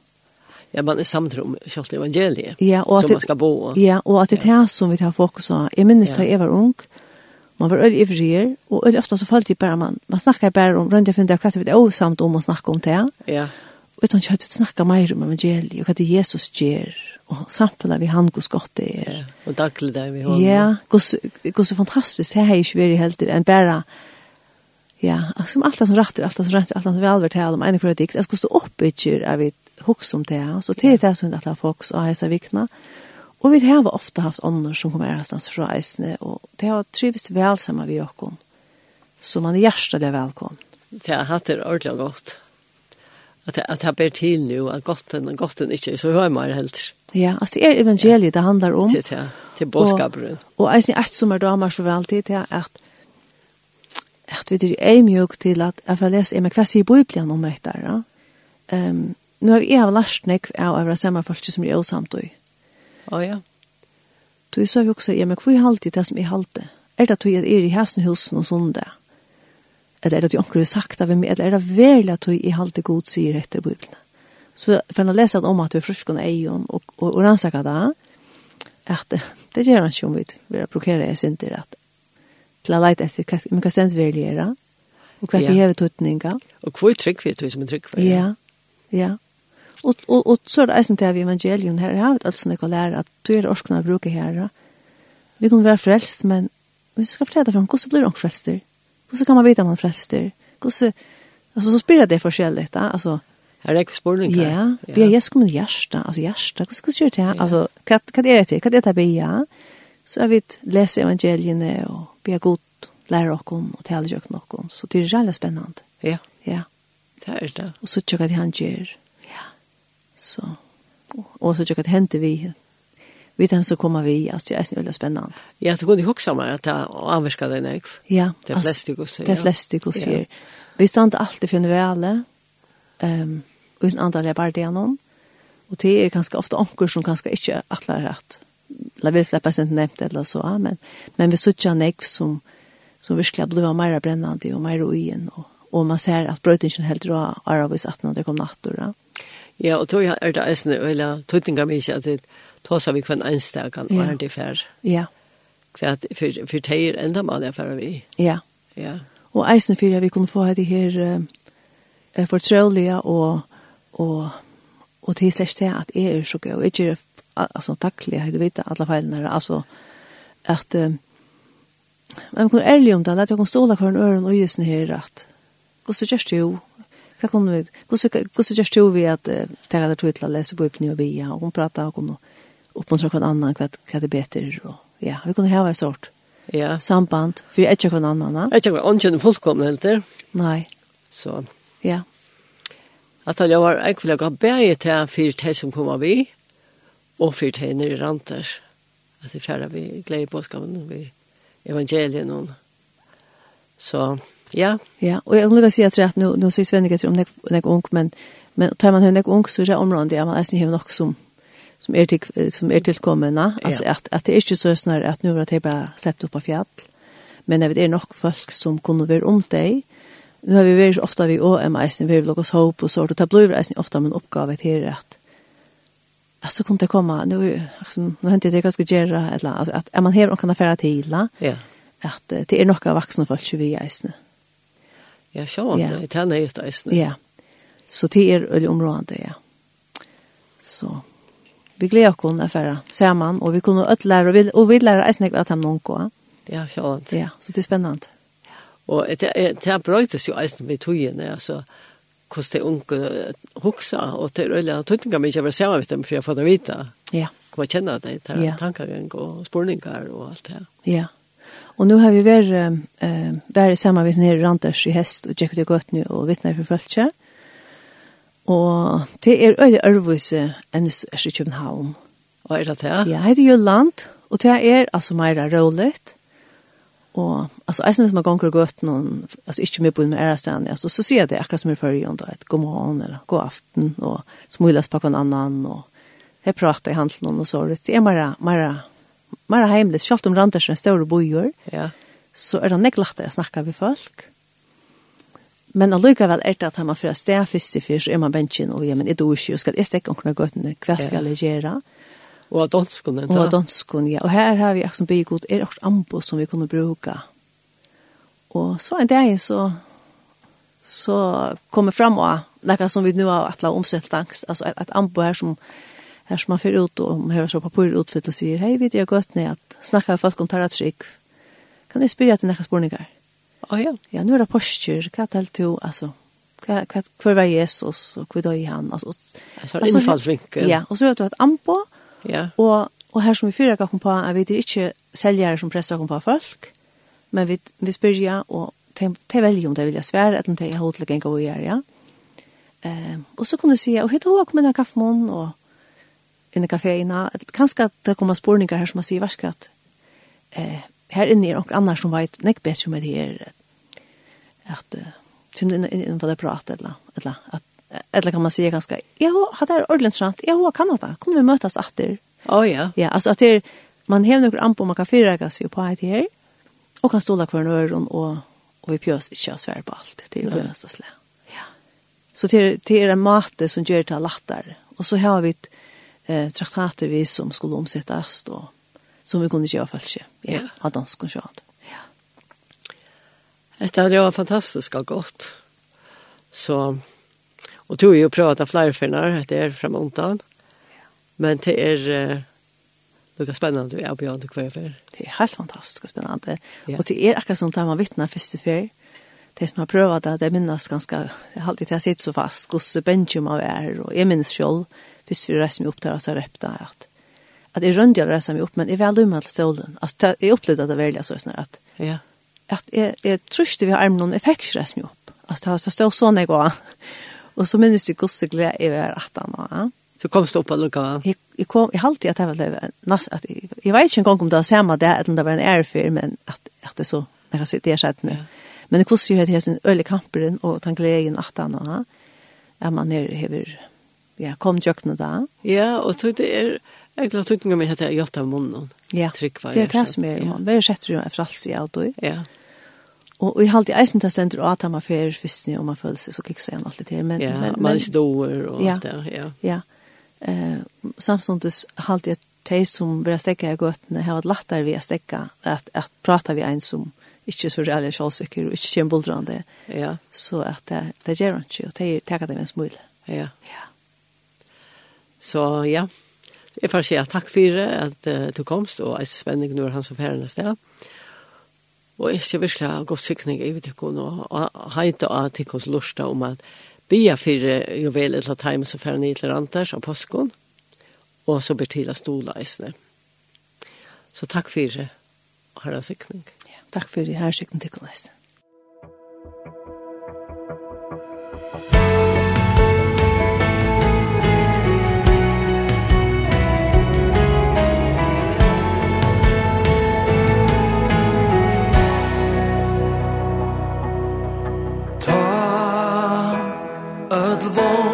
Ja, man är samtidigt om kjølt evangeliet ja, og at, som man skal bo. Ja, og at det er det som vi tar fokus på. Jeg minnes da jeg var ung, man var øyelig ivriger, og øyelig ofte så følte jeg bare, man, man snakket bare om, rundt jeg finner det, hva det er åsamt om å snakke om det. Ja. Og utan kjøtt, vi snakket mer om evangeliet, og hva det Jesus gjør, og samfunnet vi han hos godt det er. Ja, og daglig det vi har. Ja, det går så fantastisk, det har jeg ikke vært helt til, enn bare, ja, som alt er som retter, alt er som retter, alt er som velver til, om ene for dikt, jeg skulle stå opp i kjør, jeg vet, hoks om det, så til det som det er folk, og jeg ser vikna, og Og vi har ofte haft ånder som kommer ærestans fra eisene, og det har trivist vel sammen vi åkken. Så man er hjertelig velkommen. Det har hatt det ordentlig godt. At, at jeg ber til nå, at gotten og gotten ikke, så hører mer helt. Ja, altså det er evangeliet det handler om. Til, til, til bådskaperen. Og, og eisen et som er damer så vel til, det er at at vi er mjuk til at jeg får lese meg hva sier Bibelen om dette. Ja? Um, nå har vi lært nek av å være sammen folk som er åsamt og Ja, ja. Du sa jo også, ja, men hvor er alltid det som er alltid? Er det at du er i hæsen husen og sånn det? Eller er det at du omkring har sagt av meg? Eller er det veldig at du er alltid god sier etter Bibelen? Så for han har lest om at du er frusk og eion og, og, og rannsaker det, at det gjør han ikke om vi vil brukere jeg sin til at til å leite etter hva man kan sende vel gjøre, og hva vi har tøtninger. Og hva er trygg vi er som er trygg for? Ja, ja. Og, og, og så er det eisen til av evangelien her, jeg har alt sånn jeg kan lære at du er orskene å bruke her. Vi kan være frelst, men vi skal fortelle fram, hvordan blir du frelst? Hvordan kan man vite om man frelster? Hvordan, altså så spiller det forskjellig, da, altså. Her er det ikke spørning her. Ja, vi er Jesus kommet hjerte, altså hjerte, hvordan skal du gjøre det her? Altså, hva, hva er det til? Hva er det til å be, ja? Så har vi leser evangeliene og vi er god lærer oss om og taler oss om, så det er veldig spennende. Ja. Ja. Det er det. Og så tjekker de han gjør. Ja Så, och så tjekket hente vi vi dem så kommer vi, alltså det är jävla spännande. Ja, det kunne huske meg at jeg anvirker den, ikke? Ja, det er flest ikke. Det er flest ikke å si. Vi stand alltid finner väl. Ehm och en annan andre leber det gjennom, og det är ganska ofta omkring som ganska inte atler rätt. la vil släppa seg nämnt eller så, men, men vi söker en som, som vi har blitt mer brännande och mer ugen, och och man ser at brøytingen helt då är av oss att när det kom natt, då. Ja, og tog er det eisne, eller tøytinga mi at det tåsa vi kvann einstakan og er det fær. Ja. Hva for, for teir enda mal jeg fær vi. Ja. Ja. Og eisne fyrir at vi kunne få det her uh, fortrølige og, og, og til seg til at jeg er så gøy, og ikke altså, takkelig, jeg vet alle feilene, altså at uh, Men vi kunne ærlig om det, at jeg kunne ståle hver en øren og gjøre her at Hvordan gjørs det jo? Hva kunne vi, hvordan gjørs du vi at det er tog til å lese bøypen og via, og hun prater og kunne oppmuntre hver annan hva, hva det er bedre, og ja, vi kunne ha en sort ja. samband, for jeg er ikke hver annan. Jeg er ikke hva annan fullkomne helt der. Nei. Så. Ja. At jeg var egentlig å bæge til for de som kom av vi, og for de nere i Ranters. At det færre vi gleder på skapen, vi evangelien og så. So. Ja. Ja, och jag at säga nå, nu nu sägs vänner om det när ung men men tar man henne ung så er det området, ja, man er sin hem nog som som är till som är tillkommande alltså att at det är inte så snär att nu har det bara släppt upp på fjall, Men det är nog folk som kunne være om deg, Nu har vi varit ofta vi och är meisen, vi vill håp hopp och så det blir det ofta men oppgave till det Altså, kunne det komma nu liksom nu hänt det ganska gärna eller alltså att man her og kan affära till. Ja. Att det är några vuxna folk vi är. Ja Ja, så om det. Det er nøyt eisen. Ja. Så det er öll område, ja. Så vi gleder oss å være sammen, og vi kunne øde lære, og vi, og vi lærer eisen ikke at han noen går. Ja, så om det. Ja, så det er spennende. Og det, det er brøytes jo eisen med togene, altså hvordan det unge hoksa, og det er øyne tøytinga mye å være sammen med dem, for jeg får det vite. Ja. Kommer kjenner det, det er tankegang og spurningar og alt det. Ja. Och nu har vi vært, eh vært sammen med nere i Randers i häst och checkat det gott nu och vittnar för fölke. Och det är öde örvise än i København. Och er det det? Ja, det är ju land och det är alltså mer roligt. Och alltså jeg synes man ganger gott noen, alltså inte med på med är stan alltså så ser det akkurat som i førre då ett god morgon eller god aften och smulas på en annan och det pratar i handelen och så det är mer, mer, mer heimligt, selv om Randers er en større bojor, ja. så er det nekk lettere å snakke med folk. Men allikevel er det at man får sted først i fyrst, så er man bensjen, og ja, men er det ikke, og skal jeg stekke omkring gøttene, hva skal jeg gjøre? Og av danskene. Og av danskene, ja. Og her har vi akkurat bygget god, er det ambo som vi kunne bruke. Og så en dag så, så kommer fram og, nekka som vi nu har atla omsett angst, altså et, et ambo her som, här som man får ut och man hur så papper utfyllt och säger hej vet jag gott när att snacka med folk om tarra trygg. Kan det spela till nästa spårningar? Ja ja. Ja nu är det postur katal to alltså. Vad vad var Jesus och hur då han alltså. Alltså infallsvinkel. Ja, och så har du ett ampo. Ja. Och och här som vi fyra kan på jag vet inte säljare som pressar på folk. Men vi vi spyrja och te väljer om det vill jag eller att de är hotel en gå och göra. Ehm och så kunde se och hur kommer man en kaffemån och inn i kaféina. Kanske att det kommer spårningar här som man sier värst at eh, här inne er noen annars som vet näck som er det här. Att uh, som det inne på det pratet eller, eller at, eller kan man säga ganska ja, har det ordentligt sant. ja, kan det. Kommer vi mötas åter? Oh, ja. Ja, alltså att det man har några an man kan fira sig på det här och kan stå kvar några öron och och vi pjörs inte och svär på allt. Det är det nästa slä Ja. Så det det är en mate som gör det lättare. Och så har vi ett eh, traktater vi som skulle omsettes då som vi kunde göra falske. Ja, ja. skulle köra. Ja. Det hade varit fantastiskt gott. Så, och tog ju att prata flera finnar, det är framåntan. Men det är eh, lika spännande vi är på Jan kvar för. Det är helt fantastiskt spännande. Ja. Och det är akkurat som tar man vittna först för. Det som har prövat det, det minnas ganska, det har alltid jag så fast, gosse Benjamin av er, och jag minns själv, hvis vi reiser meg opp til oss og repte at at jeg rønner å reise meg opp, men jeg vil lumme til solen. Altså, jeg opplevde at det veldig så snart at ja. at jeg, jeg trøste vi armen om jeg fikk ikke reise meg opp. Altså, det stod sånn jeg går. Og så minnes jeg hvordan glede jeg var 18 år. Ja. Så kom du opp og lukket? Jeg, jeg kom, jeg halte at jeg var det. At jeg, jeg vet ikke engang om det var samme det, eller om det var en ærefyr, men at, at det så, når jeg sitter her sett nå. Men det koster jo at helt sin øye kamperen og den gleden at han var. Ja, man er, hever, ja, kom jøkna da. Ja, og tog det er, jeg glad tog meg at jeg har gjort av munnen. Ja, Tryggvar, det er det som er, Ja. man bør sette jo efter alt siden av det. Ja. Og, og jeg halte eisen til stender og at han var fyrer først og man føler seg så kikser han alltid til. Men, ja, men, man ikke doer og ja, alt det, ja. Ja, eh, samtidig halte jeg de som vil stekke i gøtene har vært lettere ved å stekke, at, at prata vi en som ikke så reelle kjølsikker og ikke kjemboldrande. Ja. Så at det, det gjør han ikke, og de tar det med en smule. Ja. Ja. Så ja, jeg får si takk for det, at uh, du komst, og jeg er spenning når han som ferdig neste. Og jeg skal virkelig ha gått sikning i vidtikken, og heite av tikkens lusta om at bia for juvel eller time som ferdig til Ranters av påsken, og så blir til å stola eisene. Så takk for det, og herre sikning. Ja, takk for det, her sikning til Thank you. vår